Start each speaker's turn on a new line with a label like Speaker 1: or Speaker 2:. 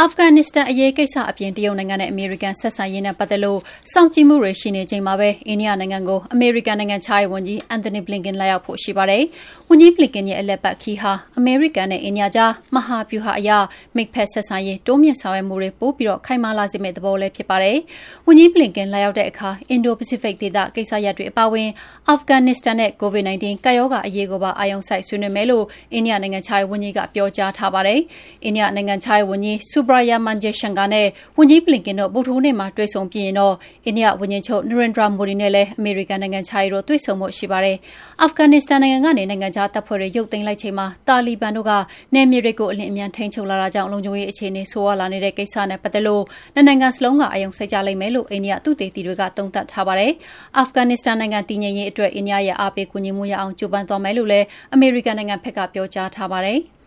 Speaker 1: အာဖဂန်နစ္စတန်အရေးကိစ္စအပြင်တရုတ်နိုင်ငံနဲ့အမေရိကန်ဆက်ဆံရေးနဲ့ပတ်သက်လို့စောင့်ကြည့်မှုတွေရှိနေချိန်မှာပဲအိန္ဒိယနိုင်ငံကိုအမေရိကန်နိုင်ငံခြားရေးဝန်ကြီး Antony Blinken လာရောက်ဖို့ရှိပါတယ်။ဝန်ကြီး Blinken ရဲ့အလှည့်အပတ်ခရီးဟာအမေရိကန်နဲ့အိန္ဒိယကြားမဟာဗျူဟာအရမိတ်ဖက်ဆက်ဆံရေးတိုးမြှင့်ဆောင်ရွက်မှုတွေပိုပြီးခိုင်မာလာစေမယ့်သဘောလည်းဖြစ်ပါတယ်။ဝန်ကြီး Blinken လာရောက်တဲ့အခါအင်ဒို-ပစိဖိတ်ဒေသကိစ္စရပ်တွေအပါအဝင်အာဖဂန်နစ္စတန်နဲ့ COVID-19 ကပ်ရောဂါအရေးကိုပါအာရုံစိုက်ဆွေးနွေးမယ်လို့အိန္ဒိယနိုင်ငံခြားရေးဝန်ကြီးကပြောကြားထားပါတယ်။အိန္ဒိယနိုင်ငံခြားရေးဝန်ကြီး Subrahmanyam Jaishankar နဲ့ ဝန်ကြီး Blinken တို့ ဗုဒ္ဓဟူးနေ့မှာ တွေ့ဆုံပြီးရင်တော့ အိန္ဒိယဝန်ကြီးချုပ် Narendra Modi နဲ့လည်း အမေရိကန်နိုင်ငံခြားရေးတို့ တွေ့ဆုံဖို့ရှိပါတယ်။အာဖဂန်နစ္စတန်နိုင်ငံကနေ နိုင်ငံခြားတပ်ဖွဲ့တွေ ရုပ်သိမ်းလိုက်ချိန်မှာ တာလီဘန်တို့က နယ်မြေတွေကို အလျင်အမြန်ထိန်းချုပ်လာတာကြောင့် လုံခြုံရေးအခြေအနေ ဆိုးရွားလာနေတဲ့ကိစ္စနဲ့ပတ်သက်လို့ နှစ်နိုင်ငံစလုံးက အာရုံစိုက်ကြလိမ့်မယ်လို့ အိန္ဒိယသုတေသီတွေက သုံးသပ်ထားပါတယ်။အာဖဂန်နစ္စတန်နိုင်ငံ တည်ငြိမ်ရေးအတွက် အိန္ဒိယရဲ့ အားပေးကူညီမှုရအောင် ကြိုးပမ်းသွားမယ်လို့လည်း အမေရိကန်နိုင်ငံဘက်က ပြောကြားထားပါတယ်။